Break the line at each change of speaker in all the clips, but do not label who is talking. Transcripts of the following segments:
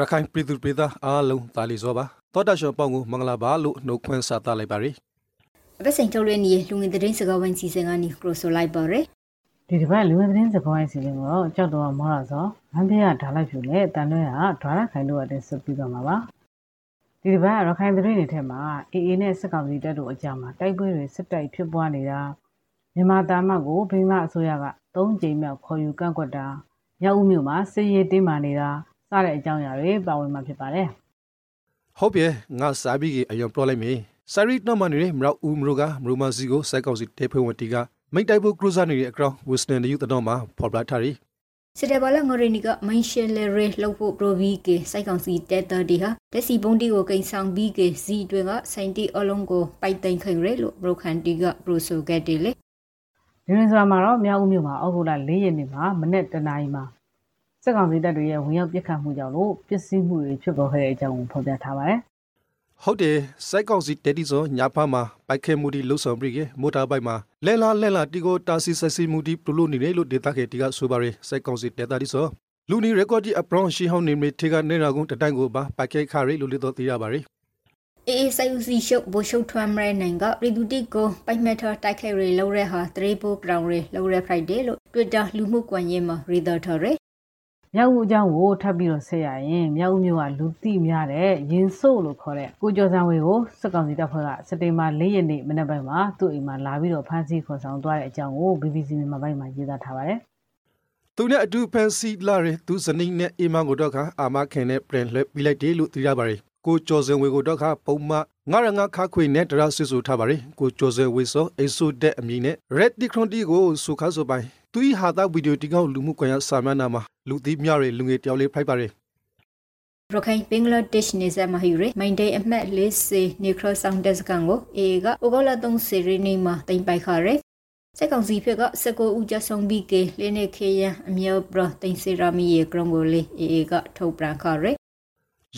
ရခိုင်ပြည်သူပြည်သားအားလုံးတာလီစောပါတောတာရှောပေါင်းကိုမင်္ဂလာပါလို့နှုတ်ခွန်းဆက်သလိုက်ပါရယ်
အပစိန်ထုတ်ရနေလူငင်တဲ့စကားဝိုင်းစီစဉ်ကနေကရိုဆိုလိုက်ပါရယ်
ဒီတစ်ပတ်လူဝင်သတင်းစကားဝိုင်းစီစဉ်ကိုတော့ကြောက်တော့မောလာစောမန်းပြရဓာလိုက်ဖြူနဲ့တန်လွဲကဓာရခိုင်တို့အတဲ့ဆက်ပြီးတော့မှာပါဒီတစ်ပတ်ရခိုင်သတင်းတွေထဲမှာအေအေနဲ့စစ်ကောင်စီတပ်တို့အကြမှာတိုက်ပွဲတွေစစ်တိုက်ဖြစ်ပွားနေတာမြန်မာတာမတ်ကိုဘင်္ဂလားအစိုးရက၃ကြိမ်မြောက်ခေါ်ယူကန့်ကွက်တာမြောက်ဦးမြို့မှာစစ်ရေးတင်းမာနေတာစ တဲ့အကြောင်းအရာတွေပါဝင်မှာဖြစ်ပါတယ်
ဟုတ်ပြီငါစာပြီးကြီးအယံပရိုလိုက်မီဆာရီနော်မန်ရီမရောက်ဦးမရကမရမစီကိုစိုက်ကောက်စီတေဖွင့်ဝတီကမိတ်တိုက်ဖို့ကရူဇာနေတဲ့အကောင်ဝစ်စတန်ယူတတော်မှာဖော်ပြထားရီ
စစ်တယ်ဘလငရနီကမင်းရှယ်လရေလောက်ဖို့ပရိုဗီကေစိုက်ကောင်စီတဲတာဒီဟာတက်စီဘုံတီကိုကိန်းဆောင်ပြီးကေဇီတွေကစိုင်တီအလုံးကိုပိုက်တိုင်ခိုင်ရဲလို့ဘရိုခန်တီကပရိုဆိုကက်တီလေ
ဒီရင်ဆိုတာမှာတော့မြောက်ဦးမြို့မှာအောက်တိုဘာ၄ရက်နေ့မှာမနေ့တနာရီမှာ စစ်ကောင်စီတပ်တွေရဲ့ဝင်ရောက်ပစ်ခတ်မှုကြောင့်လို့ပစ္စည်းမှုတွေဖြစ်ပေါ်ခဲ့တဲ့အကြောင်းကိုဖော်ပြထားပါတယ်
ဟုတ်တယ်စိုက်ကောက်စီတဲတီစောညာဖာမှာပိုက်ခဲမှုဒီလှုပ်ဆောင်ပြီးကမိုတာဘိုက်မှာလဲလာလဲလာတီကိုတာစီဆက်စီမှုဒီပလိုနေတယ်လို့ဒေတာခေတီကဆိုပါရယ်စိုက်ကောက်စီတဲတာဒီစောလူနီရကော့ဒီအပရောင်းရှိဟောင်းနေမီထေကနေရာကုန်းတတိုင်ကိုပါပိုက်ခဲခါရီလို့လေတော့သိရပါရယ်
အေးဆိုင်ဦးစီရှုပ်ဘိုရှုပ်ထွမ်းရဲနိုင်ကရီဒူတီကိုပိုက်မက်တာတိုက်ခိုက်ရဲလောက်ရဲဟာတရေပိုဂရောင်ရဲလောက်ရဲ Friday လို့ Twitter လူမှုကွန်ရက်မှာရီဒါထော်ရဲ
မြောက်ဦးအကြောင်းကိုထပ်ပြီးတော့ဆက်ရရင်မြောက်ဦးမြို့ကလူတိများတဲ့ရင်ဆို့လို့ခေါ်တဲ့ကိုကျော်စံဝေကိုစစ်ကောင်စီတပ်ဖွဲ့ကစက်တင်ဘာ၄ရက်နေ့မနက်ပိုင်းမှာသူ့အိမ်မှာလာပြီးတော့ဖမ်းဆီးခေါ်ဆောင်သွားတဲ့အကြောင်းကို BBC မြန်မာပိုင်းမှာရေးသားထားပါတယ်
သူနဲ့အတူဖန်စီလာရယ်သူစနိနဲ့အိမ်မကိုတော့ခါအာမခင်နဲ့ပြန်လှည့်ပြီးလိုက်တယ်လို့သိရပါရယ် ကိုကျော်စင်ဝေကိုတော့ခါပုံမငါရငါခါခွေနဲ့တရဆွဆူထားပါရယ်ကိုကျော်စင်ဝေစောအိဆိုတဲ့အမည်နဲ့ Red Dicronti ကိုစူခါဆိုပိုင်သူဤဟာတာဗီဒီယိုတီကောက်လူမှုကွန်ရက်စာမျက်နှာမှာလူသိများရယ်လူငယ်တယောက်လေးဖိုက်ပါရယ်
ရခိုင်ဘင်္ဂလားဒေ့ရှ်နေဆက်မှာဟီရဲမိုင်ဒေးအမှတ်40နေခရဆောင်ဒက်စကန်ကိုအေကအိုဂလာ3စီရီနီမှာတင်ပိုက်ခါရဲစက်ကောင်စီဖြစ်ကစကိုဦးကြဆောင်ပြီးကေလင်းနေခေယံအမြောပရတင်စီရာမီယေကရံကိုလေအေကထုတ်ပရခါရဲ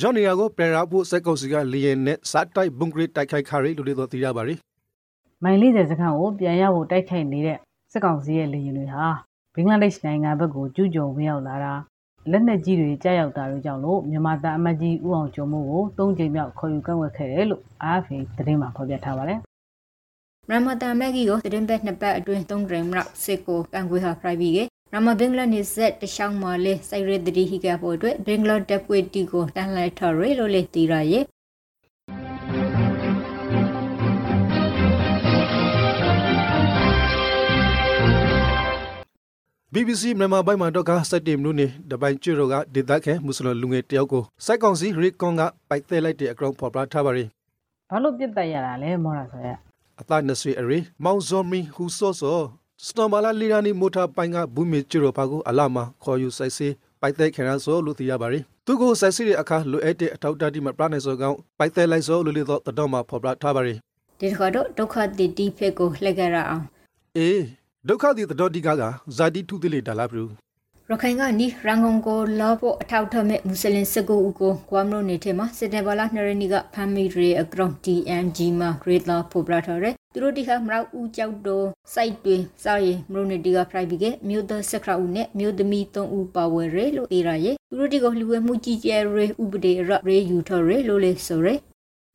ဂျော်နီယာကိုပြန်ရဖို့စက်ကောက်စီကလီယန်နဲ့စားတိုက်ဘုံဂရစ်တိုက်ခိုက်ခါရယ်လို့လေတော့သိရပါရယ်
မိုင်40စခန်းကိုပြန်ရဖို့တိုက်ခိုက်နေတဲ့စစ်ကောင်စီရဲ့လေယာဉ်တွေဟာဘင်္ဂလားဒေ့ရှ်နိုင်ငံဘက်ကိုကျူးကျော်ဝင်ရောက်လာတာလက်နက်ကြီးတွေကြားရောက်တာတွေကြောင့်လို့မြန်မာတပ်အမတ်ကြီးဦးအောင်ကျော်မိုးကို၃ကြိမ်မြောက်ခေါ်ယူကန့်ကွက်ခဲ့တယ်လို့ AFP သတင်းမှာဖော်ပြထားပါတယ်
ရမတာမက်ဂီကိုတင်ဘက်နှစ်ပတ်အတွင်း3ဂရမ်လောက်စစ်ကိုကန်ကွေဟာဖရိုက်ပြီးကေ ရမဘင်္ဂလားနေဆက်တရှောင်းမလေးစိုက်ရတတိဟိကဖို့အတွက်ဘင်္ဂလားတပ်ပွေတီကိုတန်လိုက်ထော်ရဲလို့လေတီရရဲ့
BBC မြန်မာပိုင်းမှာတော့ကစက်တင်နုနေတပိုင်းကျွရောကဒေသခဲမွတ်စလင်လူငယ်တယောက်ကိုစိုက်ကောင်စီရီကွန်ကပိုက်သေးလိုက်တဲ့အကောင်ဖော်ပြထားပါရယ်
ဘာလို့ပြစ်တက်ရတာလဲမောတာဆိုရက်
အသက်20အရေမောင်ဇော်မီဟူဆော့ဆော စတမလာလီရာနီမိုတာပိုင်ကဘူမီကျွရောဖာကိုအလာမခေါ်ယူစိုက်စေပိုက်သေးခရန်ဆောလို့သိရပါရယ်သူကိုစိုက်စီတဲ့အခါလိုအပ်တဲ့အထောက်တတိမပရနိုင်စောကောင်ပိုက်သေးလိုက်ဆောလို့လေတော့တတော်မှာဖော်ပြထားပါရယ်
ဒီတစ်ခါတော့ဒုက္ခတိတိဖက်ကိုလှည့်ကြရအောင်
အေးဒုက္ခတိတတော်ဒီကကဇာတိထုတိလေဒါလာဘူး
ရခိုင်ကနီရန်ကုန်ကိုလောဖို့အထောက်ထမဲ့မွတ်စလင်စကူဦးကိုကွာမလို့နေထဲမှာစစ်တေဘလာနရနီကဖမ်းမိရေအကောင့် TMG မှာရေလာပိုပလာထော်ရဲ သူတို့ဒီခါမရောက်ဦးကြောက်တော့စိုက်တွေစောက်ရမလို့နေဒီက private ကမြို့သားစခရဦးနဲ့မြို့သမီး၃ဦးပါဝယ်ရဲလို့အေးရရဲ့သူတို့ဒီကိုလှူဝဲမှုကြီးကျယ်ရေဥပဒေရရေယူထော်ရဲလို့လေဆိုရဲ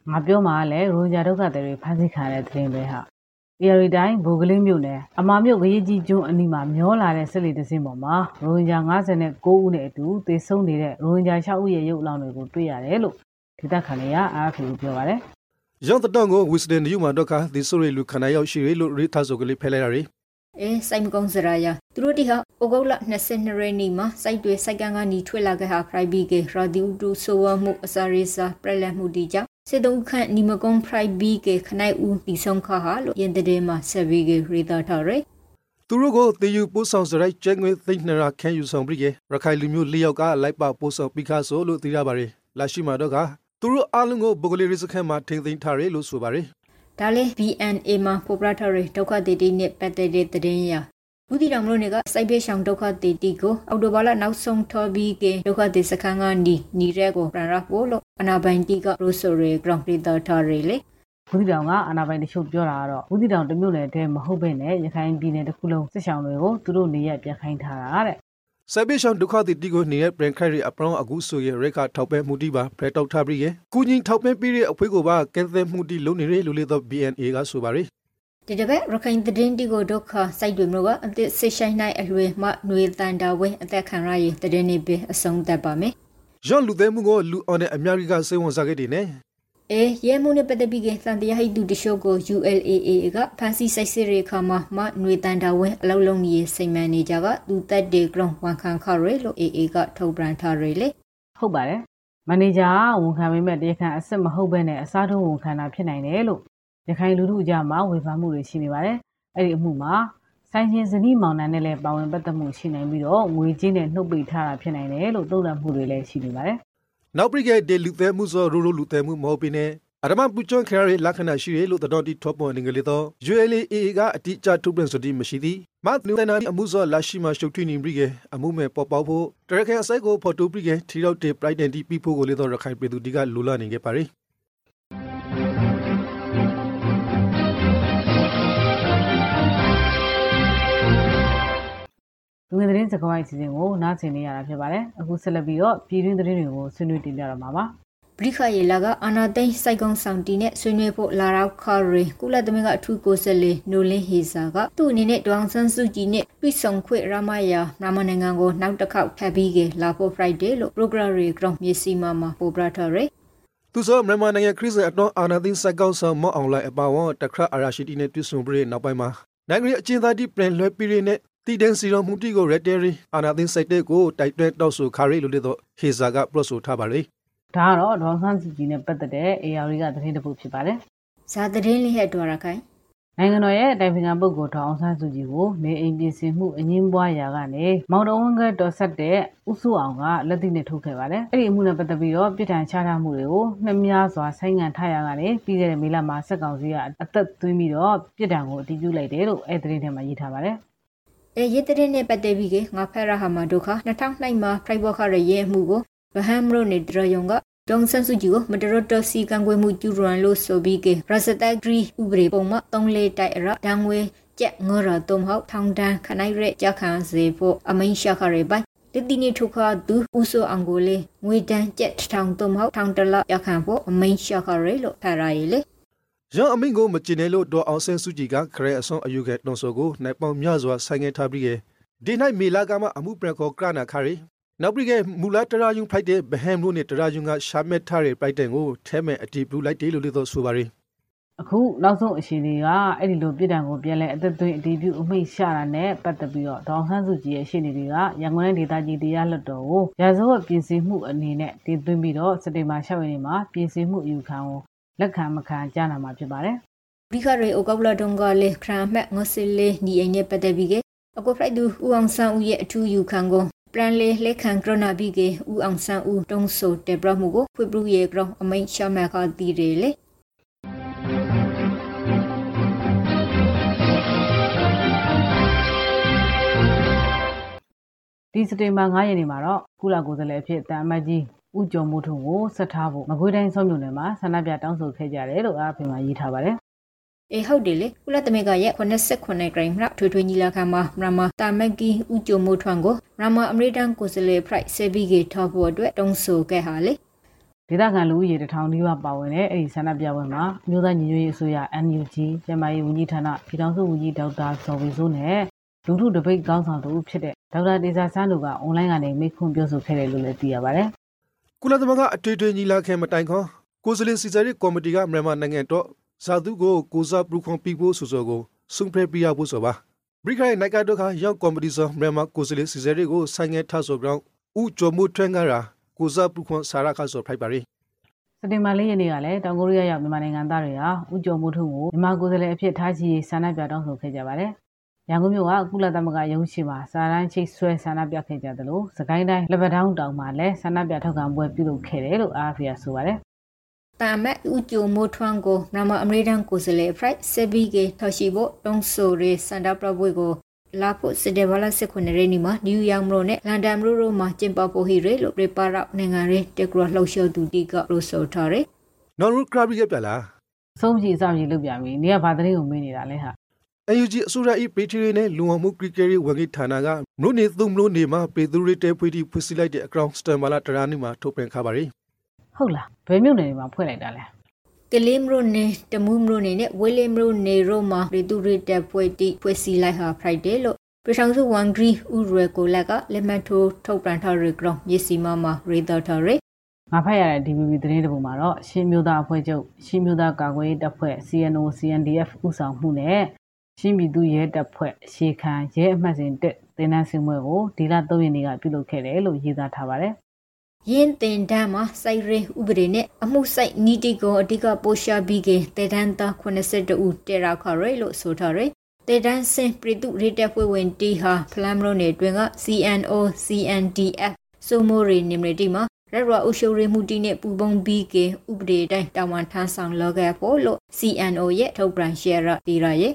ငါပြောမှာလည်းရိုဂျာဒုက္ခတွေဖမ်းဆီးခံရတဲ့သတင်းပဲဟာအေရီတိုင်းဘူကလေးမြို့နယ်အမာမြို့ခရီးကြီးကျွန်းအနီးမှာမျောလာတဲ့စစ်လီတစင်းပေါ်မှာရိုဟင်ဂျာ59ဦးနဲ့အတူသေဆုံးနေတဲ့ရိုဟင်ဂျာ6ဦးရဲ့ရုပ်အလောင်းတွေကိုတွေ့ရတယ်လို့ဒေသခံတွေကအားဖြင့်ပြောပါတယ်
ရောင်းတတော်ကိုဝစ်စဒန်ယူမှာတော့ကဒီဆိုရီလူခနာရောက်ရှိရလို့ရီသာဆိုကလေးဖဲလိုက်ရယ်
အဲစိုက်မကုန်းစရာရသူတို့ဒီဟာဩဂုတ်လ22ရက်နေ့မှာစိုက်တွေစိုက်ကန်ကနီထွေလာခဲ့ဟာ private ကရာဒီဦးတူဆိုဝမှုအစာရေးစာပြလက်မှုဒီကြောင့်စေတုံခန့်နီမကုန်း private ကခနိုင်ဦးဒီဆုံးခါဟာလို့ရင်တဲ့မှာဆက်ပြီးကရီတာထားရယ်
သူတို့ကိုတေယူပို့ဆောင်စရိုက်ကျဲငွေသိန်းနရာခန့်ယူဆောင်ပြီးရခိုင်လူမျိုးလေးယောက်ကလိုက်ပါပို့ဆောင်ပြီးခါဆိုလို့သိရပါရယ်လာရှိမှာတော့က သူတို့အားလုံးကိုဘဂလီရစ်ခန့်မှာထိမ့်သိမ်းထားရလို့ဆိုပါရယ်
ဒါလေ BNA မှာပိုပရာထရီဒုက္ခတေတီနဲ့ပတ်သက်တဲ့သတင်းရဘူးတီတော်မလို့နေကစိုက်ပေးဆောင်ဒုက္ခတေတီကိုအော်တိုဘာလနောက်ဆုံးထော်ပြီးကဒုက္ခတေစခန်းကနီနီရက်ကိုပြန်ရဖို့လို့အနာပိုင်တီကရိုဆိုရီဂရန်ပရီတာထားရီလေ
ဘူးတီတောင်ကအာနာပိုင်တချို့ပြောတာကတော့ဘူးတီတောင်တစ်မျိုးနယ်တည်းမဟုတ်ဘဲနဲ့ရခိုင်ပြည်နယ်တစ်ခုလုံးစစ်ဆောင်တွေကိုသူတို့နေရပြန်ခိုင်းထားတာတဲ့
စိုက်ပိရှောင်းဒုက္ခတိတီကိုနေတဲ့ပရင်ခိုင်ရီအပရောင်းအခုဆိုရရက်ခထောက်ပဲမှုတီပါဖရက်တောက်ထားပြီးရဲ့ကုကြီးထောက်ပဲပြီးတဲ့အဖွဲကိုပါကဲသဲမှုတီလုံးနေရလူလေတော့ BNA ကဆိုပါရီ
ဒီတပတ်ရခိုင်သတင်းတီကိုဒုက္ခစိုက်တွေမျိုးကအသစ်ဆစ်ဆိုင်နိုင်အလွယ်မှຫນွေတန်တာဝဲအသက်ခံရရင်သတင်းနေပဲအဆုံးသတ်ပါမယ်
ဂျွန်လူသေးမှုကိုလူအော်နဲ့အများကြီးကစိတ်ဝင်စားခဲ့တယ်နဲ့
အဲရဲမှုနဲ့ပတ်သက်ပြီးကသံတရားဟိတုတရှို့ကို ULAA ကဖန်စီစိုက်စစ်ရေခါမှာမຫນွေတန်တာဝဲအလုံးလုံးကြီးစိတ်မှန်နေကြကသူတက်တေဂရွန်ဝန်ခံခရဲလို့ AA ကထုတ်ပြန်ထားရလေ
ဟုတ်ပါတယ်မန်နေဂျာကဝန်ခံပေးမဲ့တရားခံအစ်စ်မဟုတ်ဘဲနဲ့အစားထိုးဝန်ခံတာဖြစ်နိုင်တယ်လို့ရခိုင်လူထုအကြမှာဝေဖန်မှုတွေရှိနေပါတယ်အဲ့ဒီအမှုမှာဆိုင်ရှင်ဇနီးမောင်နှံနဲ့လည်းပါဝင်ပတ်သက်မှုရှိနိုင်ပြီးတော့ငွေကြေးနဲ့နှုတ်ပိတ်ထားတာဖြစ်နိုင်တယ်လို့သုံးသပ်မှုတွေလည်းရှိနေပါတယ်
နောက်ပြီးကဒေလူသေးမှုဆိုရူရူလူသေးမှုမဟုတ်ပြီးနဲ့အရမပူချွန်ခရရီလက္ခဏာရှိရလို့တော်တီထော့ပေါ်နေကလေးတော့ ULAA ကအတိအကျထုတ်ပြန်ဆိုတိမရှိသည်မတ်နူတနာအမှုစောလာရှိမှရှုပ်ထွေးနေပြီးကအမှုမဲ့ပေါ်ပေါက်ဖို့တရခဲအစိုက်ကိုဖော်တူပြီးကထီရောက်တဲ့ pride တန်တီပြီးဖို့ကိုလေးတော့ရခိုင်ပြည်သူဒီကလူလာနေခဲ့ပါရီ
လူငယ်သတင်းစကားဝိုင်းအစီအစဉ်ကိုနားဆင်နေရတာဖြစ်ပါတယ်အခုဆက်လက်ပြီးတော့ပြည်တွင်းသတင်းတွေကိုဆွေးနွေးတင်ပြတော့မှာပါ
ပရိခရေလာကအာနာသိန်းစိုက်ကုန်းဆောင်တီနဲ့ဆွေးနွေးဖို့လာရောက်ခရီကုလသမဂ္ဂအထူးကိုယ်စားလှယ်နိုလင်းဟီစာကသူ့အနေနဲ့ဒေါအောင်ဆန်းစုကြည်နဲ့တွေ့ဆုံခွင့်ရမယာမြန်မာနိုင်ငံကိုနောက်တစ်ခေါက်ထပ်ပြီးကလာဖို့ Friday လို့ program ရေ ground မြေစီမာမှာပို့ပြထားရယ်
သူဆိုမြန်မာနိုင်ငံခရစ်စအတွန်းအာနာသိန်းစက်ကောက်ဆောင်မော့အောင်လိုက်အပါဝေါ်တခရအရာရှိတီနဲ့တွေ့ဆုံပြီးနောက်ပိုင်းမှာနိုင်ငံရေးအကျဉ်းသားတီပြန်လွှဲပြီးရနဲ့ တီဒန်စီရောမှုတီကိုရက်တရီအာနာသိန်းစိုက်တဲ့ကိုတိုက်တွန်းတောက်ဆိုခါရီလို့လေတော့ဟေဇာကပလော့ဆိုထားပါလေ
ဒါကတော့ဒေါအောင်ဆန်းစုကြည်နဲ့ပတ်သက်တဲ့ AR ကသတင်းတစ်ပုဒ်ဖြစ်ပါတယ်
ဇာသတင်းလေးဟဲ့တော်ရခိုင်
နိုင်ငံတော်ရဲ့တိုင်ပင်ခံပုဂ္ဂိုလ်ထောင်အောင်ဆန်းစုကြည်ကိုနေအိမ်ပြင်ဆင်မှုအငင်းပွားရာကနေမောင်တော်ဝန်ကတော်ဆက်တဲ့ဥစုအောင်ကလက်သိနဲ့ထုတ်ခဲ့ပါတယ်။အဲ့ဒီအမှုနဲ့ပတ်သက်ပြီးတော့ပြည်ထန်ချထားမှုတွေကိုနှမြစွာဆိုင်းငံ့ထားရကနေပြီးခဲ့တဲ့မေလမှာစက်ကောင်စီကအသက်သွင်းပြီးတော့ပြည်ထန်ကိုအတည်ပြုလိုက်တယ်လို့အဲ့ဒီသတင်းထဲမှာရေးထားပါတယ်။
အဲရစ်တဲ့နဲ့ပတ်သက်ပြီးကငါဖက်ရဟာမဒုခ2009မှာဖိုက်ဘောခရရဲ့မှုကိုဗဟမ်ရိုနေဒရယုံကဒေါန်ဆန်စုကြည်ကိုမတရတစီကံကွေးမှုကျူရန်လို့ဆိုပြီးကရစတက်ဂရီဥပဒေပုံမှာ၃လေးတိုက်အရဒံငွေကြက်ငရတုံဟောက်ထောင်တန်းခနိုင်ရဲကြခံစေဖို့အမိန်ရှာခရဲပိုင်တတိနေထုခါဒူဥဆိုအန်ဂိုလေငွေတန်းကြက်ထောင်တုံဟောက်ထောင်တလရခံဖို့အမိန်ရှာခရဲလို့ဖရရည်လေ
ရန်အမိန်ကိုမကျင်တယ်လို့ဒေါ်အောင်ဆန်းစုကြည်ကခရဲအစွန်အယူကတွန်ဆိုကိုနိုင်ပေါင်မြစွာဆိုင်ငယ်ထားပြီးရဲ့ဒီနိုင်မေလာကမှအမှုပြန်ခေါ်ကရနာခရီနောက်ပြီးကမူလာတရာယုံဖိုက်တဲ့ဘဟမ်လို့နဲ့တရာယုံကရှာမက်ထားတဲ့ပိုက်တန်ကိုထဲမဲ့အတီးပလူလိုက်တယ်လို့လေတော့ဆိုပါရီ
အခုနောက်ဆုံးအရှင်တွေကအဲ့ဒီလိုပြည်တံကိုပြန်လဲအသက်သွင်းအတည်ပြုအမိတ်ရှာတာနဲ့ပတ်သက်ပြီးတော့ဒေါအောင်ဆန်းစုကြည်ရဲ့ရှင်းနေတွေကရန်ကုန်တိုင်းဒေသကြီးတရားလွှတ်တော်ကိုရာဇဝတ်ပြင်ဆင်မှုအနေနဲ့တင်သွင်းပြီးတော့စက်တင်ဘာ6ရက်နေ့မှာပြင်ဆင်မှုအယူခံကို လက်ခံမခံကြားနာမှာဖြစ်ပါတယ်
ဘီခရေအိုကောက်လာဒုံကလေခရမ်မက်ငစလေနီအိနေပတ်သက်ပြီးကအကိုဖရိုက်ဒူဦးအောင်ဆန်းဦးရဲ့အထူးယူခံကိုပရန်လေလက်ခံကရနာဘီကေဦးအောင်ဆန်းဦးတုံးဆိုတေဘရမှုကိုဖွေပရူရဲ့ကောင်အမိန်ရှာမခါတီရေလေ
ဒီစက်တင်ဘာ9ရက်နေ့မှာတော့ကုလကိုယ်စားလှယ်အဖြစ်တန်အမတ်ကြီး ဦးကျော်မိုးထွန်းကိုဆက်ထားဖို့မကွေးတိုင်းစောမြို့နယ်မှာဆန္ဒပြတောင်းဆိုခဲ့ကြတယ်လို့အားဖေမှာရေးထားပါတယ်
အေဟုတ်တယ်လေကုလသမဂ္ဂရဲ့89ဂရိမ်မထွေထွေညီလာခံမှာမရမတာမက်ကီဦးကျော်မိုးထွန်းကိုမရမအမေရိကန်ကိုယ်စားလှယ်ဖရိုက်ဆေဘီကေထောက်ဖို့အတွက်တုံးဆိုခဲ့ဟာလေ
ဒေသခံလူဦးရေတစ်ထောင်နီးပါးပါဝင်တဲ့အဲ့ဒီဆန္ဒပြပွဲမှာအမျိုးသားညီညွတ်ရေးအစိုးရ NUG ကျန်းမာရေးဝန်ကြီးဌာနပြည်ထောင်စုဝန်ကြီးဒေါက်တာဇော်ဝေစိုးနဲ့လူထုတပိတ်ကောင်းဆောင်သူဖြစ်တဲ့ဒေါက်တာဒေဇာဆန်းတို့ကအွန်လိုင်းကနေမိခွန်းပြောဆိုခဲ့တယ်လို့လည်းသိရပါတယ်
ကုလသမဂ္ဂအထွေထွေညီလာခံမတိုင်ခေါကိုယ်စားလှယ်စီစာရီကော်မတီကမြန်မာနိုင်ငံတော့ဇာတုကိုကိုစားပရုခွန်ပြီးဖို့ဆိုဆိုကိုစုံဖရပြရဖို့ဆိုပါဘရိခိုင်နိုင်ကတော့ခရောက်ကော်မတီဆိုမြန်မာကိုယ်စားလှယ်စီစာရီကိုဆိုင်ငယ်ထဆိုကြောင်းဥဂျိုမှုထွန်းကရာကိုစားပရုခွန်စာရခဆိုဖိုက်ပါရီ
စက်တင်ဘာ၄ရက်နေ့ကလည်းတောင်ကိုရီးယားရောက်မြန်မာနိုင်ငံသားတွေဟာဥကြုံမှုထုံကိုမြန်မာကိုယ်စားလှယ်အဖြစ်ထားချီဆန္ဒပြတောင်းဆိုခဲ့ကြပါတယ်။ ရန်ကုန်မြို့ကကုလသမဂ္ဂရုံးရှိမှာစာရန်ချိတ်ဆွဲဆန္ဒပြခဲ့ကြသလိုစကိုင်းတိုင်းလက်ပတောင်းတောင်မှာလည်းဆန္ဒပြထောက်ခံပွဲပြုလုပ်ခဲ့တယ်လို့အာဖီယာဆိုပါတယ်
တာမက်ဦးကျိုမိုးထွန်းကိုမရမအမေရိကန်ကိုယ်စားလှယ်ဖရိုက်ဆေဘီကေထောက်ရှိဖို့တုံးဆိုရေးစန္ဒပြပွဲကိုလာဖို့စတေဘလာစစ်ခွနေရနီမှာနယူးယောက်မြို့နဲ့လန်ဒန်မြို့တို့မှာကျင်းပဖို့ဟိရဲလို့ပြပရောက်နိုင်ငံရင်းတက်ဂရလှုပ်ရှားသူတီကရိုဆိုထားတယ်
နော်ရူခရာဘီကပြလာ။
ဆုံးဖြည်အစဖြည်လုပ်ပြပြီ။နေကဘာသတင်းကိုမေးနေတာလဲဟာ
UNG အစိုးရ၏ပေထရီနဲ့လူဝင်မှုကရစ်ကရီဝန်ကြီးဌာနကမြို့နေသူမြို့နေမှာပေသူရီတဲဖွေးတီဖွစီလိုက်တဲ့အကောင့်စတန်မာလာတရာနီမှာထုတ်ပြန်ခပါရီ
ဟုတ်လားဘယ်မြို့နယ်တွေမှာဖွင့်လိုက်တာလဲ
ကလေးမရိုနေတမူးမရိုနေနဲ့ဝေးလေးမရိုနေရိုမှာရီတူရီတက်ပွဲတီပွဲစီလိုက်ဟာဖရိုက်ဒေလို့ပြည်ထောင်စုဝန်ဂရီဥရဲကိုလက်ကလက်မှတ်ထိုးထုတ်ပြန်ထားရကြောင်းမြေစီမမှာရီဒါတာရီ
ငါဖတ်ရတဲ့ DVB သတင်းတပုမှာတော့ရှင်းမျိုးသားအဖွဲ့ချုပ်ရှင်းမျိုးသားကာကွယ်ရေးတပ်ဖွဲ့ CNO CNDF ဥဆောင်မှုနဲ့ ရှင်းပြည်သူရဲတပ်ဖွဲ့အရှိခံရဲအမှတ်စဉ်တက်တင်နန်းစင်ပွဲကိုဒီလ3ရက်နေ့ကပြုလုပ်ခဲ့တယ်လို့ရေးသားထားပါတယ်။
ယင်းတင်တန်းမှာစိုက်ရင်ဥပဒေနဲ့အမှုဆိုင်နီတီကိုအဓိကပိုရှာပြီးကတေတန်းသား82ဦးတေရာခရဲလို့ဆိုထားတယ်။တေတန်းစင်ပြည်သူရေတပ်ဖွဲ့ဝင်တီဟာဖလမ်ရိုနယ်တွင်က CNO CNDF စိုးမိုးရီနိမရတီမှာရရအုပ်ချုပ်ရေးမှုတီနဲ့ပူပုံပြီးကဥပဒေတိုင်းတာဝန်ထမ်းဆောင်လောခဲ့ဖို့လို့ CNO ရဲ့ထုတ်ပြန်ရှယ်ရတီရရဲ့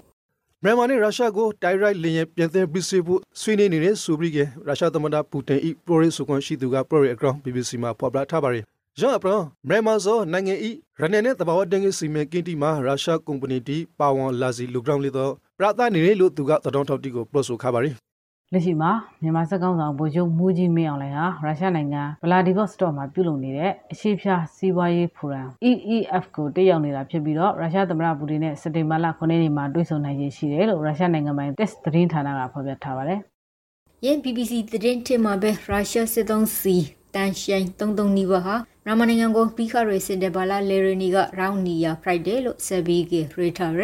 မြန်မာနဲ့ရုရှားကိုတိုက်ရိုက်လင်းရင်ပြန်သင်းပြီးစေဖို့ဆွေးနွေးနေတဲ့ဆိုပြီးကရုရှားသမ္မတပူတင်ဤပရိုရီဆိုကွန်ရှိသူကပရိုရီအကောင့် BBC မှာဖော်ပြထားပါတယ်။ရောအပရမြန်မာဇောနိုင်ငံဤရနေနဲ့တဘာဝတင်ကစီမံကိန်းတီမှာရုရှားကုမ္ပဏီတီပါဝန်လာစီလူဂရောင်းလေးတော့ပရသနေလို့သူကသတော်ထောက်တီကိုပရိုဆိုခါပါတယ်
လက်ရှိမှာမြန်မာစစ်ကောင်ဆောင်ဗိုလ်ချုပ်မူကြီးမင်းအောင်လှိုင်ဟာရုရှားနိုင်ငံဗလာဒီဗော့စတော့မှာပြုလုပ်နေတဲ့အရှိဖြာစီးပွားရေးဖိုရမ် EEF ကိုတက်ရောက်နေတာဖြစ်ပြီးတော့ရုရှားသမ္မတပူတင်နဲ့စက်တင်ဘာလ9ရက်နေ့မှာတွေ့ဆုံနိုင်ရရှိတယ်လို့ရုရှားနိုင်ငံပိုင် test သတင်းဌာနကဖော်ပြထားပါတယ်။
ယင်း BBC သတင်းထင်မှာပဲရုရှားစစ်သုံးစီတန်ရှိန်33နီးပါးဟာမြန်မာနိုင်ငံကိုပြီးခရစင်တဘာလာလေရနီကရောင်းနီယာ Friday လို့ဆက်ပြီးကြရထားရ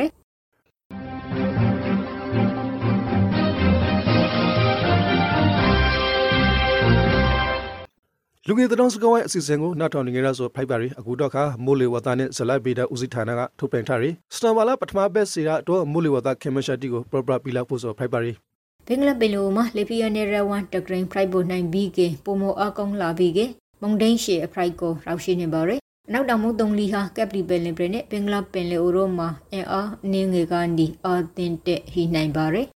လူငယ်တောင်စကဝိုင်းအစီအစဉ်ကိုနောက်ထောင်နေကြရဆိုဖိုက်ပါရီအခုတော့ခါမိုးလေဝသနဲ့ဇလိုက်ဗေဒဦးစီးဌာနကထုတ်ပြန်ထားရီစတန်ဘာလာပထမဘက်စီရတော့မိုးလေဝသခင်မရှာတီကိုပရပရပီလာဖို့ဆိုဖိုက်ပါရီ
ဘင်္ဂလားပင်လိုမှာလေဖီယနေရဝန်တဂရင်းဖရိုက်ဘိုနိုင်ဘီကေပိုမိုအကောင်လာဘီကေမုန်ဒိန်ရှေအဖရိုက်ကိုရောက်ရှိနေပါရယ်နောက်တောင်မုတ်တုံလီဟာကက်ပလီပယ်လင်ပရနဲ့ဘင်္ဂလားပင်လေအိုရိုမှာအင်အားနင်းငယ်ကနီအာတင်တက်ဟီနိုင်ပါရယ်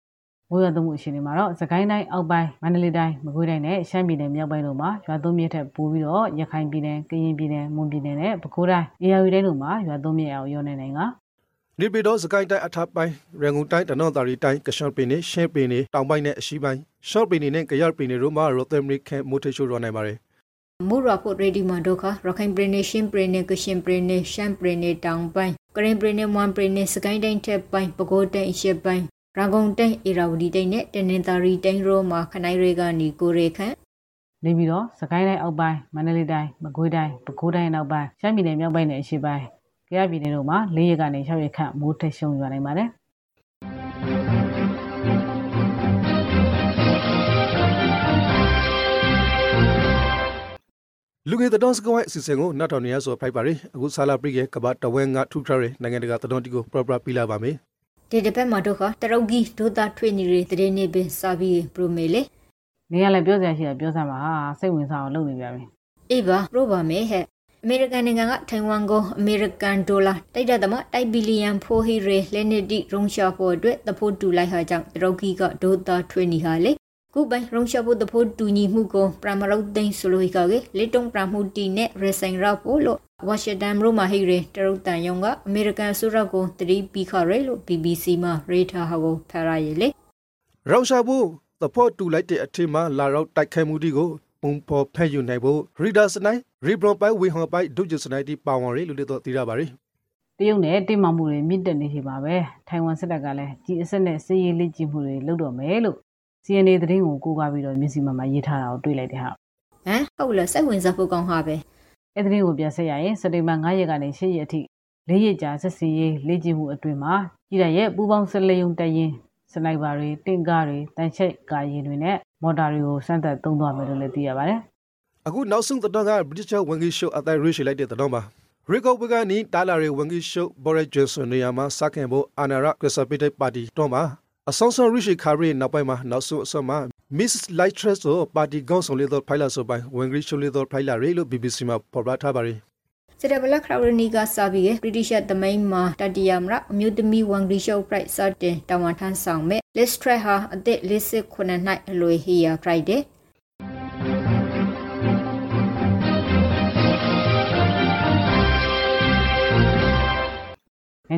မိုးရွာသွန်းမှုအခြေအနေမှာတော့စကိုင်းတိုင်းအောက်ပိုင်းမန္တလေးတိုင်းမကွေးတိုင်းနဲ့ရှမ်းပြည်နယ်မြောက်ပိုင်းတို့မှာရွာသွန်းမြစ်ထက်ပိုပြီးတော့ရခိုင်ပြည်နယ်ကရင်ပြည်နယ်မွန်ပြည်နယ်နဲ့ပဲခူးတိုင်းအေရဝတီတိုင်းတို့မှာရွာသွန်းမြစ်အောင်ရောနေနိုင်က
နေပြည်တော်စကိုင်းတိုင်းအထပ်ပိုင်းရန်ကုန်တိုင်းတနော့တာရီတိုင်းကရှော့ပင်နဲ့ရှင်းပင်နဲ့တောင်ပိုင်းနဲ့အရှိပိုင်းရှော့ပင်နဲ့ကရပင်တို့မှာရိုသမရီခဲမိုထေရှိုးရောနိုင်ပါတယ်
မူရဖို့ရေဒီမန်ဒိုခရခိုင်ပရနေရှင်းပရနေကရှင်ပရနေရှမ်းပရနေတောင်ပိုင်းကရင်ပရနေမွန်ပရနေစကိုင်းတိုင်းထက်ပိုင်းပဲခူးတိုင်းအရှေ့ပိုင်း ရန်ကုန်တိုင်းအေရာဝတီတိုင်းနဲ့တနင်္သာရီတိုင်းရောမှာခနိုင်တွေကနေကိုရေခန့်
နေပြီးတော့စကိုင်းတိုင်းအောက်ပိုင်းမန္တလေးတိုင်းမကွေးတိုင်းပဲခူးတိုင်းနောက်ပိုင်းရှမ်းပြည်နယ်မြောက်ပိုင်းနဲ့အရှေ့ပိုင်းကြရပြည်နယ်တို့မှာ၄ရက်ကနေ၆ရက်ခန့်မိုးထရှုံရွာနိုင်ပါတယ်
လူငယ်တောင်စကဝိုင်းအစီအစဉ်ကိုနောက်တော်နေရဆိုဖိုက်ပါရီအခုဆာလာပရိရဲ့ကဘာတဝဲငါထူထရနိုင်ငံတကာတောင်တီကိုပရပရပြလာပါမယ်
ဒီတပတ်မှာတော့တရုတ်ကြီးဒုတာထွေနေရတဲ့နေပင်စာပြီးပရိုမေလေ
နေရလည်းပြောစရာရှိတာပြောစမ်းပါဟာစိတ်ဝင်စားအောင်လုပ်နေပြပြီ
အေးပါပရိုပါမယ်ဟဲ့အမေရိကန်နိုင်ငံကထိုင်ဝမ်ကိုအမေရိကန်ဒေါ်လာတိုက်တဲ့တမတိုက်ဘီလီယံဖိုဟီရေလက်နက်တိရုံရှာဖို့အတွက်သဖို့တူလိုက်ဟာကြောင့်တရုတ်ကြီးကဒုတာထွေနေဟာလေ ခုပိုင်ရုံရှာဖို့သဖို့တူညီမှုကိုပရမရုတ်သိန်းဆိုလိုကလေလေတုံပရမှုတီနဲ့ရဆိုင်ရောက်ဖို့လို့ဝါရှင်တန်မြို့မှာဟိရဲတရုတ်တန်ယုံကအမေရိကန်အစိုးရကိုတတိပြီးခရဲလို့ BBC မှာရေထားဟောဖရရည်လေ
ရုရှားဘူးသဖို့တူလိုက်တဲ့အထင်မှာလာရောက်တိုက်ခိုက်မှုဒီကိုပုံပေါ်ဖက်ယူနိုင်ဖို့ရီဒါစနိုင်းရီဘရိုပိုင်ဝေဟောပိုင်ဒုဂျစနိုင်းတီပါဝင်ရလို့လည်းတော့သိရပါရီ
တရုတ်နဲ့တိမ်မမှုတွေမြင့်တက်နေရှိပါပဲထိုင်ဝမ်စစ်တပ်ကလည်းကြီးအဆက်နဲ့စစ်ရေးလက်ကျင့်မှုတွေလုပ်တော့မယ်လို့ CNA သတင်းကိုကိုးကားပြီးတော့မျက်စိမှမှာရေးထားတာကိုတွေ့လိုက်တယ်ဟာ
ဟမ်ဟုတ်လားစိတ်ဝင်စားဖို့ကောင်းဟာပဲ
အဲ့ဒီကိုပြန်ဆက်ရရင်စက်တင်ဘာ9ရက်ကနေ10ရက်အထိ၄ရက်ကြာစစ်စီရေးလေ့ကျင့်မှုအတွင်းမှာကြီးရရဲ့ပူပေါင်းစလယုံတရင်စနိုက်ပါတွေတင့်ကားတွေတန်ချိတ်ကာရင်တွေနဲ့မော်တာတွေကိုစမ်းသပ်သုံးသွားမယ်လို့လည်းသိရပါတယ်။
အခုနောက်ဆုံးသတင်းက British Wangi Show အတိုင်းရွေးချယ်လိုက်တဲ့သတင်းပါ။ Rico Bugani တာလာရီ Wangi Show Boris Johnson နေရာမှာစခင်ဖို့အာနာရကစပီတိပါတီတော့မှာ အဆောင်ဆောင်ရိရှိခါရီနောက်ပိုင်းမှာနောက်ဆုံးအစမှာ Miss Lightress ကိုပါတီကောင်းဆောင်လေးသောဖိုင်လာဆိုပိုင်းဝင်ဂရီရှိုလေးသောဖိုင်လာရေလို့ BBC မှာဖော်ပြထားပါတယ်
စတဘလခရဝနီကစာပြီးဗြိတိရှ်သမိုင်းမှာတတိယမရအမျိုးသမီးဝန်ဂရီရှုပ်ပရိုက်စတင်တဝန်ထမ်းဆောင်မဲ့ Liz Trey ဟာအသက်59နှစ်အလွယ်ဟီယာ Friday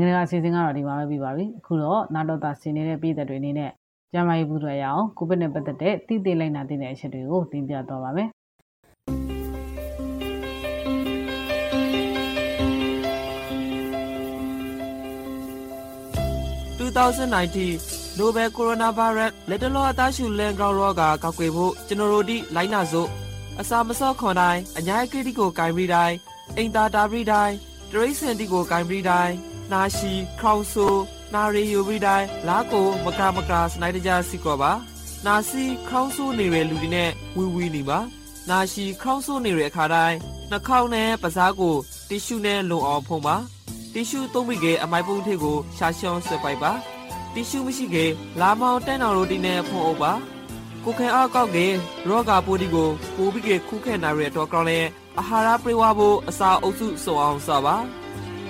နိုနိုင်ငံတကာအစီအစဉ်ကတော့ဒီမှာပဲပြီးပါပြီအခုတော့နာတော်တာဆင်နေတဲ့ပြည်သက်တွေအနေနဲ့ကျန်းမာရေးဘူးတွေရအောင်ကိုဗစ်နဲ့ပတ်သက်တဲ့တည်တည်လိုက်နာတဲ့အချက်တွေကိုတင်ပြသွားပါမယ်
2019 Nobel Coronavirus လက်တလောအသားရှူလန်ကောင်ရောဂါကောက်ွယ်ဖို့ကျွန်တော်တို့ဒီလိုင်းနာစို့အစာမစော့ခွန်တိုင်းအညာကိတိကိုဂိုင်ပြီးတိုင်းအိမ်သာတာပြီးတိုင်းတရိစင်တီကိုဂိုင်ပြီးတိုင်း နာရှိခေါင်ဆူနာရီယူပြီးတိုင်းလာကိုမကမကစနိုက်တကြစီကောပါနာစီခေါင်ဆူနေတဲ့လူတွေနဲ့ဝီဝီနေပါနာရှိခေါင်ဆူနေတဲ့အခါတိုင်းနှာခေါင်းနဲ့ပစားကိုတီရှူနဲ့လုံအောင်ဖုံးပါတီရှူသုံးပြီးကအမိုက်ပုံးထည့်ကိုရှာရှောင်းဆွဲပိုက်ပါတီရှူမရှိကေလာမောင်တန်းတော်ရိုတီနဲ့ဖုံးအုပ်ပါကိုခဲအားကောက်ကေရောဂါပိုးဒီကိုပိုးပြီးကေခုခဲနာရတဲ့တော့ကောင်းလဲအာဟာရပြေဝဖို့အစာအုပ်စုစုံအောင်စပါ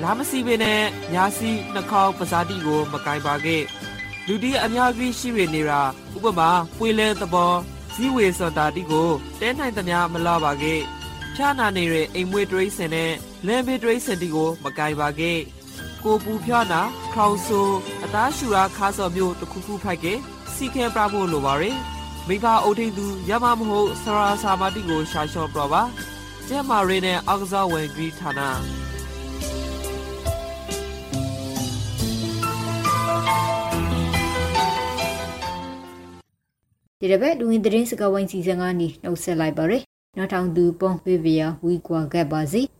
လာမစီပင်နဲ့ညာစီနှာခေါင်းပဇာတိကို မကင်ပါခဲ့လူတီအများကြီးရှိရနေတာဥပမာပွေလဲသဘောဇီဝေစတာတိကိုတဲနိုင်သမျှမလာပါခဲ့ဖြားနာနေတဲ့အိမ်မွေးတရိစင်နဲ့လမ်းဘေးတရိစင်တီကို မကင်ပါခဲ့ကိုပူဖြားနာခေါင်ဆူအသားရှူရာခါစော်မျိုးတစ်ခုခုဖိုက်ခဲ့စီခဲပြဖို့လိုပါရယ်မိဘအုပ်ထိန်သူရမမဟုတ်ဆရာစာမတိကိုရှာလျှော့ပြပါကျဲမာရီနဲ့အောက်ကစားဝင်ဂရီဌာန
ဒီတစ်ပတ်ဒူဝင်သတင်းစကားဝိုင်းစီစဉ်ကနေနှုတ်ဆက်လိုက်ပါရယ်နောက်ထောင်သူပုံပေးပြဝီကွာခဲ့ပါစီ။